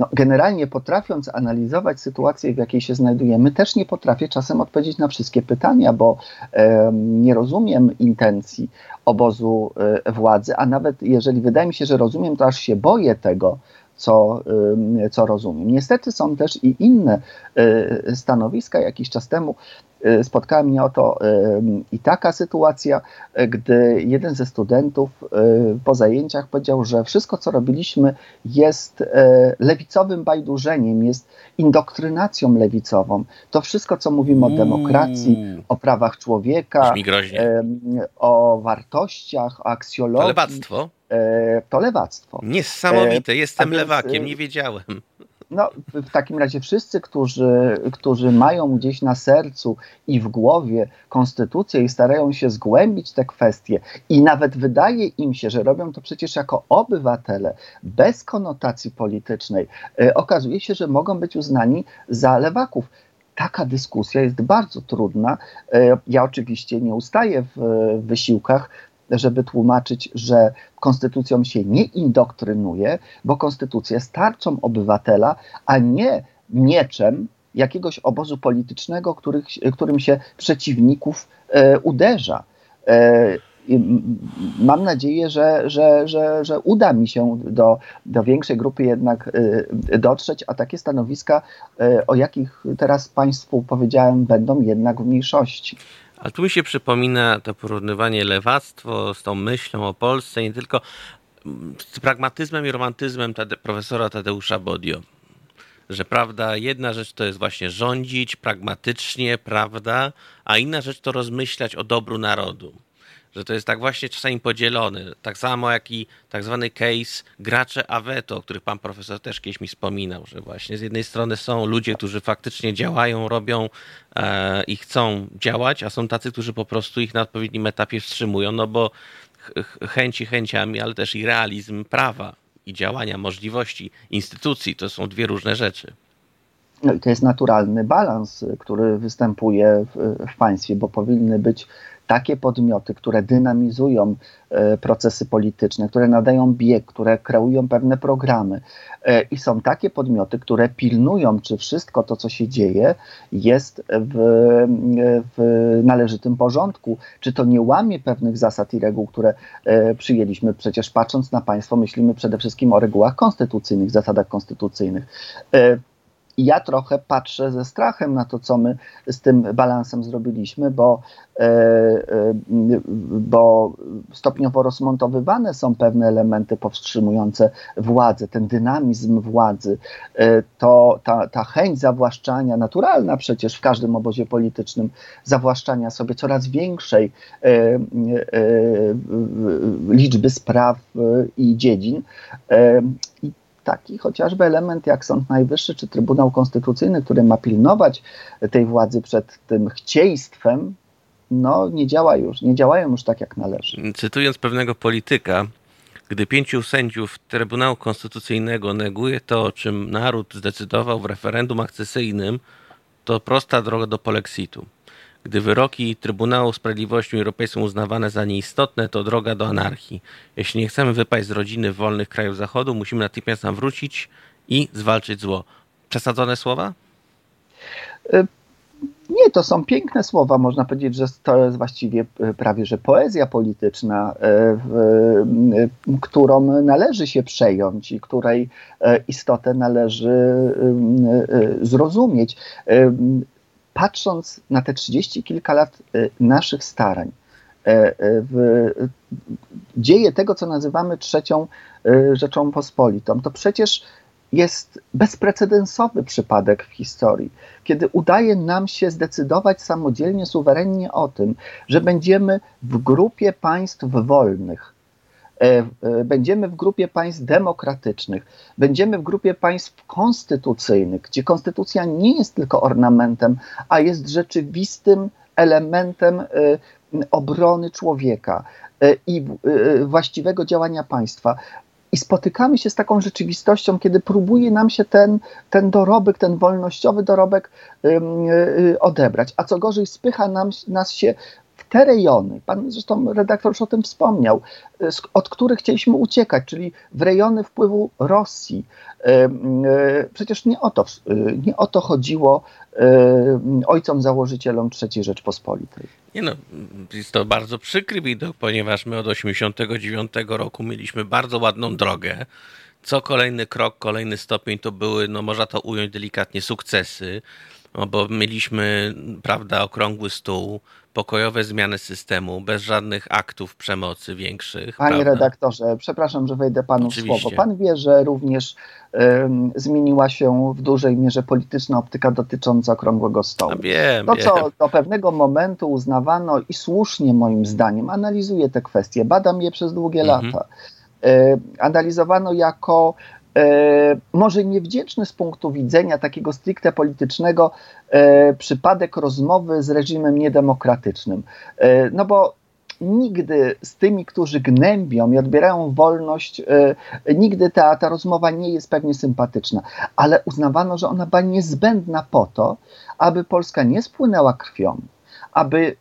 no, generalnie potrafiąc analizować sytuację, w jakiej się znajdujemy, też nie potrafię czasem odpowiedzieć na wszystkie pytania, bo e, nie rozumiem intencji obozu e, władzy, a nawet jeżeli wydaje mi się, że rozumiem, to aż się boję tego, co, co rozumiem. Niestety są też i inne e, stanowiska. Jakiś czas temu spotkała mnie oto i taka sytuacja, gdy jeden ze studentów po zajęciach powiedział, że wszystko, co robiliśmy, jest lewicowym bajdurzeniem, jest indoktrynacją lewicową. To wszystko, co mówimy o demokracji, o prawach człowieka, o wartościach, o aksjologii. To lewactwo. E, to lewactwo. Niesamowite, jestem więc, lewakiem, nie wiedziałem. No, w takim razie wszyscy, którzy, którzy mają gdzieś na sercu i w głowie konstytucję i starają się zgłębić te kwestie i nawet wydaje im się, że robią to przecież jako obywatele, bez konotacji politycznej, e, okazuje się, że mogą być uznani za lewaków taka dyskusja jest bardzo trudna. E, ja oczywiście nie ustaję w wysiłkach żeby tłumaczyć, że konstytucją się nie indoktrynuje, bo konstytucja jest tarczą obywatela, a nie mieczem jakiegoś obozu politycznego, których, którym się przeciwników e, uderza. E, mam nadzieję, że, że, że, że uda mi się do, do większej grupy jednak e, dotrzeć, a takie stanowiska, e, o jakich teraz Państwu powiedziałem, będą jednak w mniejszości. A tu mi się przypomina to porównywanie lewactwo z tą myślą o Polsce, nie tylko z pragmatyzmem i romantyzmem Tade, profesora Tadeusza Bodio. Że prawda, jedna rzecz to jest właśnie rządzić pragmatycznie, prawda, a inna rzecz to rozmyślać o dobru narodu że to jest tak właśnie czasami podzielony. Tak samo jak i tak zwany case gracze Aweto, o których pan profesor też kiedyś mi wspominał, że właśnie z jednej strony są ludzie, którzy faktycznie działają, robią e, i chcą działać, a są tacy, którzy po prostu ich na odpowiednim etapie wstrzymują, no bo chęci chęciami, ale też i realizm prawa i działania, możliwości instytucji to są dwie różne rzeczy. No i to jest naturalny balans, który występuje w, w państwie, bo powinny być takie podmioty, które dynamizują e, procesy polityczne, które nadają bieg, które kreują pewne programy. E, I są takie podmioty, które pilnują, czy wszystko to, co się dzieje, jest w, w należytym porządku, czy to nie łamie pewnych zasad i reguł, które e, przyjęliśmy. Przecież patrząc na państwo, myślimy przede wszystkim o regułach konstytucyjnych, zasadach konstytucyjnych. I ja trochę patrzę ze strachem na to, co my z tym balansem zrobiliśmy, bo, e, e, bo stopniowo rozmontowywane są pewne elementy powstrzymujące władzę, ten dynamizm władzy, e, to ta, ta chęć zawłaszczania, naturalna przecież w każdym obozie politycznym, zawłaszczania sobie coraz większej liczby spraw i dziedzin. Taki chociażby element jak Sąd Najwyższy czy Trybunał Konstytucyjny, który ma pilnować tej władzy przed tym chcieństwem, no nie działa już, nie działają już tak jak należy. Cytując pewnego polityka, gdy pięciu sędziów Trybunału Konstytucyjnego neguje to, o czym naród zdecydował w referendum akcesyjnym, to prosta droga do polexitu. Gdy wyroki Trybunału Sprawiedliwości Unii Europejskiej są uznawane za nieistotne, to droga do anarchii. Jeśli nie chcemy wypaść z rodziny wolnych krajów Zachodu, musimy natychmiast tam wrócić i zwalczyć zło. Przesadzone słowa? E, nie, to są piękne słowa. Można powiedzieć, że to jest właściwie e, prawie że poezja polityczna, e, którą należy się przejąć i której istotę należy zrozumieć patrząc na te trzydzieści kilka lat y, naszych starań, y, y, w dzieje tego, co nazywamy trzecią Rzeczą Pospolitą, to przecież jest bezprecedensowy przypadek w historii, kiedy udaje nam się zdecydować samodzielnie, suwerennie o tym, że będziemy w grupie państw wolnych, będziemy w grupie państw demokratycznych, będziemy w grupie państw konstytucyjnych, gdzie konstytucja nie jest tylko ornamentem, a jest rzeczywistym elementem e, obrony człowieka i właściwego działania państwa. I spotykamy się z taką rzeczywistością, kiedy próbuje nam się ten, ten dorobek, ten wolnościowy dorobek odebrać. A co gorzej, spycha nam, nas się te rejony, pan zresztą redaktor już o tym wspomniał, y, od których chcieliśmy uciekać, czyli w rejony wpływu Rosji. Przecież nie o to, nie o to chodziło ojcom założycielom III Rzeczpospolitej. Nie no, jest to bardzo przykry widok, ponieważ my od 89 roku mieliśmy bardzo ładną drogę. Co kolejny krok, kolejny stopień to były, no można to ująć delikatnie, sukcesy, no bo mieliśmy, prawda, okrągły stół, pokojowe zmiany systemu, bez żadnych aktów przemocy większych. Panie prawda? redaktorze, przepraszam, że wejdę panu Oczywiście. w słowo. Pan wie, że również um, zmieniła się w dużej mierze polityczna optyka dotycząca okrągłego stołu. No wiem, to, co wiem. do pewnego momentu uznawano i słusznie moim zdaniem, analizuję te kwestie, badam je przez długie mhm. lata, analizowano jako może niewdzięczny z punktu widzenia takiego stricte politycznego e, przypadek rozmowy z reżimem niedemokratycznym. E, no bo nigdy z tymi, którzy gnębią i odbierają wolność, nigdy ta, ta rozmowa nie jest pewnie sympatyczna, ale uznawano, że ona była niezbędna po to, aby Polska nie spłynęła krwią, aby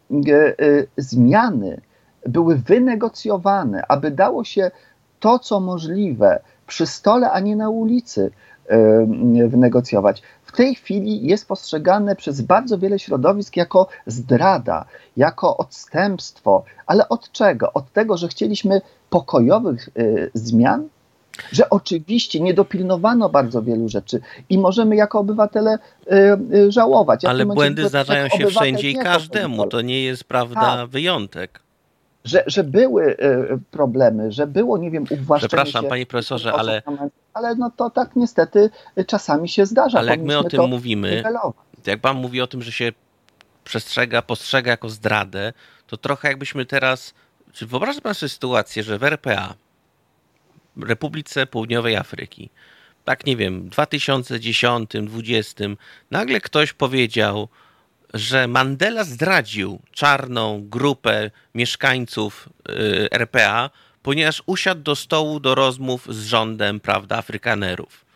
zmiany były wynegocjowane, aby dało się to, co możliwe, przy stole, a nie na ulicy wynegocjować. W tej chwili jest postrzegane przez bardzo wiele środowisk jako zdrada, jako odstępstwo. Ale od czego? Od tego, że chcieliśmy pokojowych y, zmian? Że oczywiście nie dopilnowano bardzo wielu rzeczy i możemy jako obywatele y, y, żałować. Ale błędy zdarzają się wszędzie i każdemu. To nie jest, prawda, tak. wyjątek że, że były e, problemy, że było, nie wiem, uwłaszczenie Przepraszam, panie profesorze, ale... Ale no to tak niestety czasami się zdarza. Ale jak my o tym mówimy, niwelować. jak pan mówi o tym, że się przestrzega, postrzega jako zdradę, to trochę jakbyśmy teraz... Czy wyobraża pan sobie sytuację, że w RPA, Republice Południowej Afryki, tak nie wiem, w 2010, 2020, nagle ktoś powiedział, że Mandela zdradził czarną grupę mieszkańców y, RPA, ponieważ usiadł do stołu do rozmów z rządem, prawda, Afrykanerów.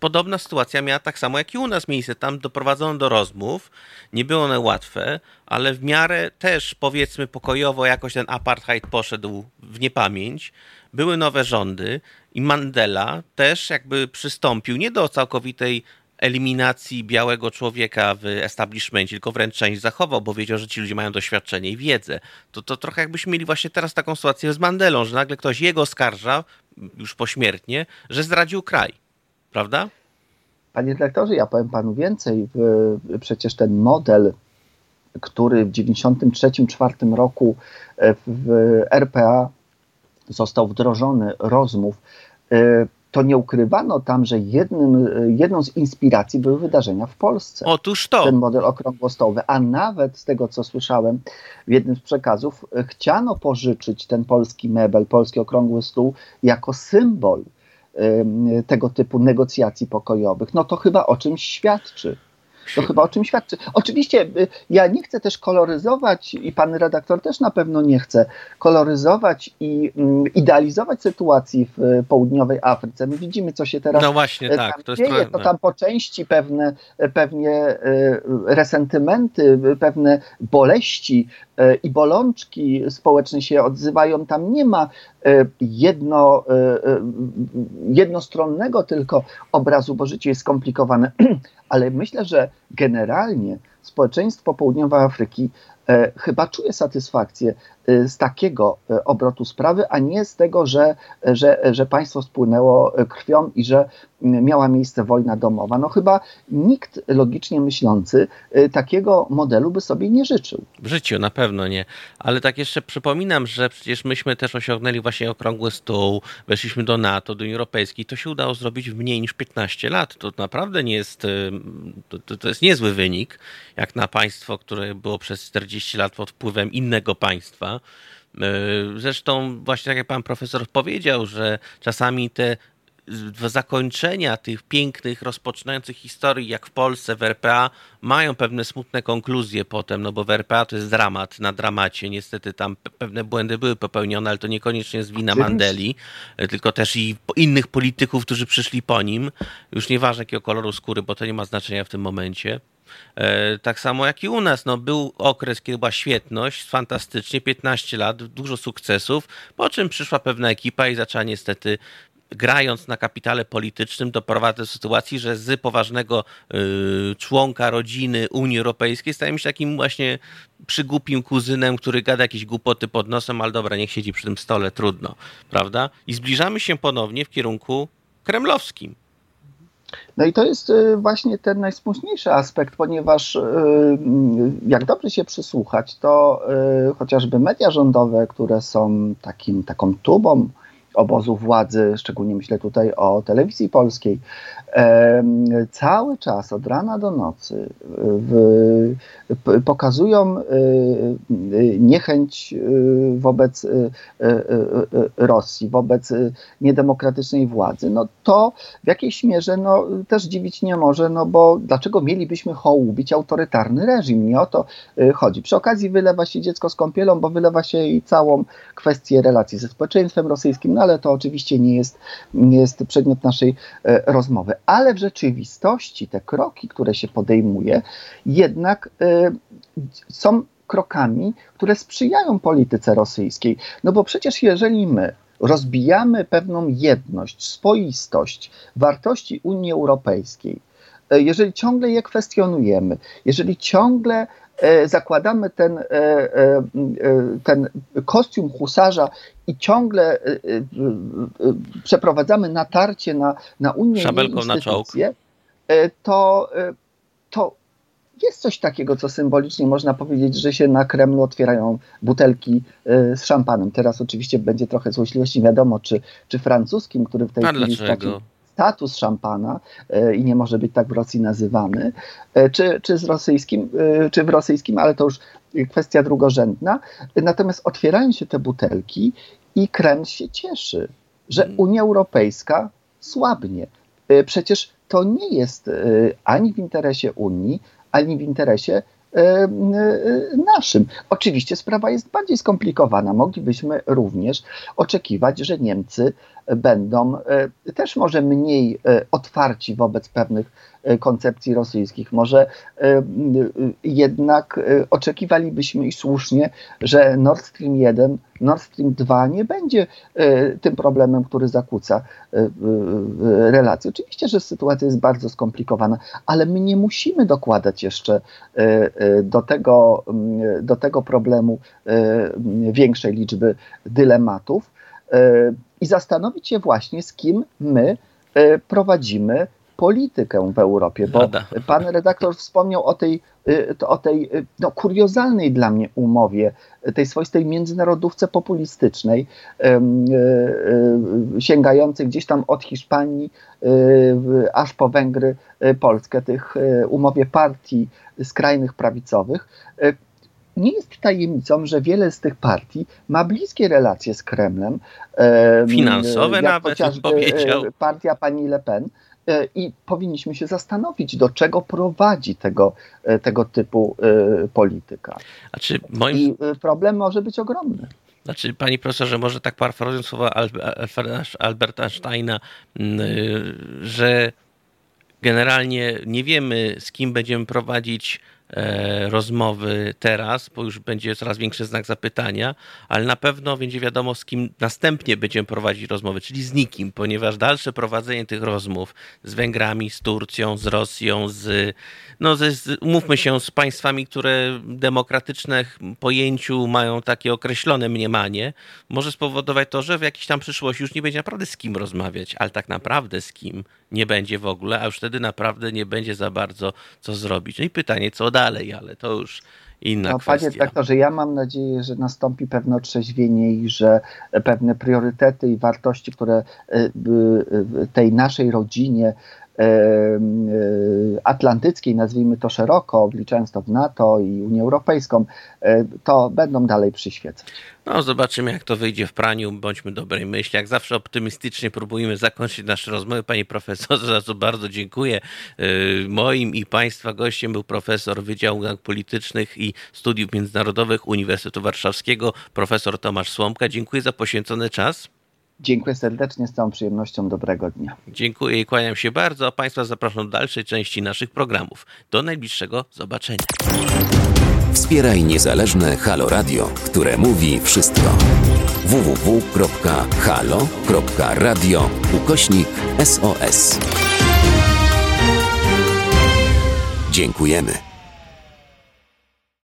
Podobna sytuacja miała tak samo jak i u nas miejsce. Tam doprowadzono do rozmów. Nie były one łatwe, ale w miarę też powiedzmy pokojowo jakoś ten apartheid poszedł w niepamięć. Były nowe rządy i Mandela też jakby przystąpił nie do całkowitej eliminacji białego człowieka w establishmentie, tylko wręcz część zachował, bo wiedział, że ci ludzie mają doświadczenie i wiedzę. To, to trochę jakbyśmy mieli właśnie teraz taką sytuację z Mandelą, że nagle ktoś jego oskarża, już pośmiertnie, że zdradził kraj. Prawda? Panie dyrektorze, ja powiem panu więcej. Przecież ten model, który w 1993-1994 roku w RPA został wdrożony rozmów, to nie ukrywano tam, że jednym, jedną z inspiracji były wydarzenia w Polsce. Otóż to. Ten model okrągłostołowy. A nawet z tego, co słyszałem w jednym z przekazów, chciano pożyczyć ten polski mebel, polski okrągły stół jako symbol tego typu negocjacji pokojowych. No to chyba o czymś świadczy. To chyba o czym świadczy. Oczywiście y, ja nie chcę też koloryzować i pan redaktor też na pewno nie chce koloryzować i um, idealizować sytuacji w y, południowej Afryce. My widzimy, co się teraz no właśnie, y, tak, tam to dzieje. Jest to tam po części pewne, pewnie resentymenty, pewne boleści i bolączki społeczne się odzywają. Tam nie ma jedno, jednostronnego tylko obrazu, bo życie jest skomplikowane. Ale myślę, że generalnie społeczeństwo południowej Afryki chyba czuje satysfakcję z takiego obrotu sprawy, a nie z tego, że, że, że państwo spłynęło krwią i że miała miejsce wojna domowa. No chyba nikt logicznie myślący takiego modelu by sobie nie życzył. W życiu na pewno nie, ale tak jeszcze przypominam, że przecież myśmy też osiągnęli właśnie okrągły stół, weszliśmy do NATO, do Unii Europejskiej, to się udało zrobić w mniej niż 15 lat. To naprawdę nie jest, to, to jest niezły wynik, jak na państwo, które było przez 40 lat pod wpływem innego państwa. Zresztą właśnie tak jak pan profesor powiedział, że czasami te zakończenia tych pięknych, rozpoczynających historii, jak w Polsce, w RPA, mają pewne smutne konkluzje potem, no bo w RPA to jest dramat na dramacie. Niestety tam pewne błędy były popełnione, ale to niekoniecznie jest wina Mandeli, tylko też i innych polityków, którzy przyszli po nim. Już nieważne jakiego koloru skóry, bo to nie ma znaczenia w tym momencie. E, tak samo jak i u nas. No, był okres, kiedy była świetność, fantastycznie, 15 lat, dużo sukcesów, po czym przyszła pewna ekipa i zaczęła niestety grając na kapitale politycznym, doprowadza do sytuacji, że z poważnego y, członka rodziny Unii Europejskiej stajemy się takim właśnie przygłupim kuzynem, który gada jakieś głupoty pod nosem, ale dobra, niech siedzi przy tym stole, trudno, prawda? I zbliżamy się ponownie w kierunku kremlowskim. No i to jest y, właśnie ten najsmutniejszy aspekt, ponieważ y, jak dobrze się przysłuchać, to y, chociażby media rządowe, które są takim, taką tubą obozu władzy, szczególnie myślę tutaj o telewizji polskiej, cały czas od rana do nocy w, pokazują e, niechęć e, wobec Rosji, wobec niedemokratycznej władzy, no to w jakiejś mierze no, też dziwić nie może, no bo dlaczego mielibyśmy hołubić autorytarny reżim? Nie o to chodzi. Przy okazji wylewa się dziecko z kąpielą, bo wylewa się i całą kwestię relacji ze społeczeństwem rosyjskim, no ale to oczywiście nie jest, nie jest przedmiot naszej rozmowy ale w rzeczywistości te kroki, które się podejmuje, jednak y, są krokami, które sprzyjają polityce rosyjskiej. No bo przecież jeżeli my rozbijamy pewną jedność, swoistość wartości Unii Europejskiej, y, jeżeli ciągle je kwestionujemy, jeżeli ciągle E, zakładamy ten, e, e, ten kostium husarza i ciągle przeprowadzamy natarcie na, na Unię Szabelką na czołg. to, to jest coś takiego, co symbolicznie można powiedzieć, że się na Kremlu otwierają butelki z szampanem. Teraz oczywiście będzie trochę złośliwości, wiadomo, czy, czy francuskim, który w tej A chwili dlaczego? jest takim status szampana e, i nie może być tak w Rosji nazywany, e, czy, czy, z rosyjskim, e, czy w rosyjskim, ale to już kwestia drugorzędna. Natomiast otwierają się te butelki i Kreml się cieszy, że mm. Unia Europejska słabnie. Przecież to nie jest ani w interesie Unii, ani w interesie naszym. Oczywiście sprawa jest bardziej skomplikowana. Moglibyśmy również oczekiwać, że Niemcy będą e, też może mniej e, otwarci wobec pewnych e, koncepcji rosyjskich. Może jednak oczekiwalibyśmy i słusznie, że Nord Stream 1, Nord Stream 2 nie będzie tym problemem, który zakłóca relacje. Oczywiście, że sytuacja jest bardzo skomplikowana, ale my nie musimy dokładać jeszcze do tego, do tego problemu większej liczby dylematów i zastanowić się właśnie, z kim my e, prowadzimy politykę w Europie, bo pan redaktor wspomniał o tej, e, o tej e, no, kuriozalnej dla mnie umowie, tej swoistej międzynarodówce populistycznej, sięgającej gdzieś tam od Hiszpanii aż po Węgry, Polskę, tych umowie partii skrajnych prawicowych, nie jest tajemnicą, że wiele z tych partii ma bliskie relacje z Kremlem. Finansowe nawet, chociażby powiedział. Partia pani Le Pen. E, I powinniśmy się zastanowić, do czego prowadzi tego, e, tego typu polityka. Znaczy, moim... I problem może być ogromny. Znaczy, panie profesorze, może tak parafrazując słowa Alberta Einsteina, że generalnie nie wiemy, z kim będziemy prowadzić e, rozmowy teraz, bo już będzie coraz większy znak zapytania, ale na pewno będzie wiadomo, z kim następnie będziemy prowadzić rozmowy, czyli z nikim, ponieważ dalsze prowadzenie tych rozmów z Węgrami, z Turcją, z Rosją, z, no, z, mówmy się, z państwami, które demokratyczne pojęciu mają takie określone mniemanie, może spowodować to, że w jakiejś tam przyszłości już nie będzie naprawdę z kim rozmawiać, ale tak naprawdę z kim nie będzie w ogóle, a już wtedy naprawdę nie będzie za bardzo co zrobić. No i pytanie, co dalej, ale to już inna no, kwestia. Panie doktorze, ja mam nadzieję, że nastąpi pewne otrzeźwienie i że pewne priorytety i wartości, które y, tej naszej rodzinie atlantyckiej, nazwijmy to szeroko, wliczając to w NATO i Unię Europejską, to będą dalej przyświecać. No, zobaczymy, jak to wyjdzie w praniu. Bądźmy dobrej myśli. Jak zawsze optymistycznie próbujemy zakończyć nasze rozmowy. Panie profesorze, za co bardzo dziękuję. Moim i Państwa gościem był profesor Wydziału Nauk Politycznych i Studiów Międzynarodowych Uniwersytetu Warszawskiego, profesor Tomasz Słomka. Dziękuję za poświęcony czas. Dziękuję serdecznie, z całą przyjemnością. Dobrego dnia. Dziękuję i kłaniam się bardzo, a Państwa zapraszam do dalszej części naszych programów. Do najbliższego zobaczenia. Wspieraj niezależne Halo Radio, które mówi wszystko. www.halo.radio ukośnik SOS. Dziękujemy.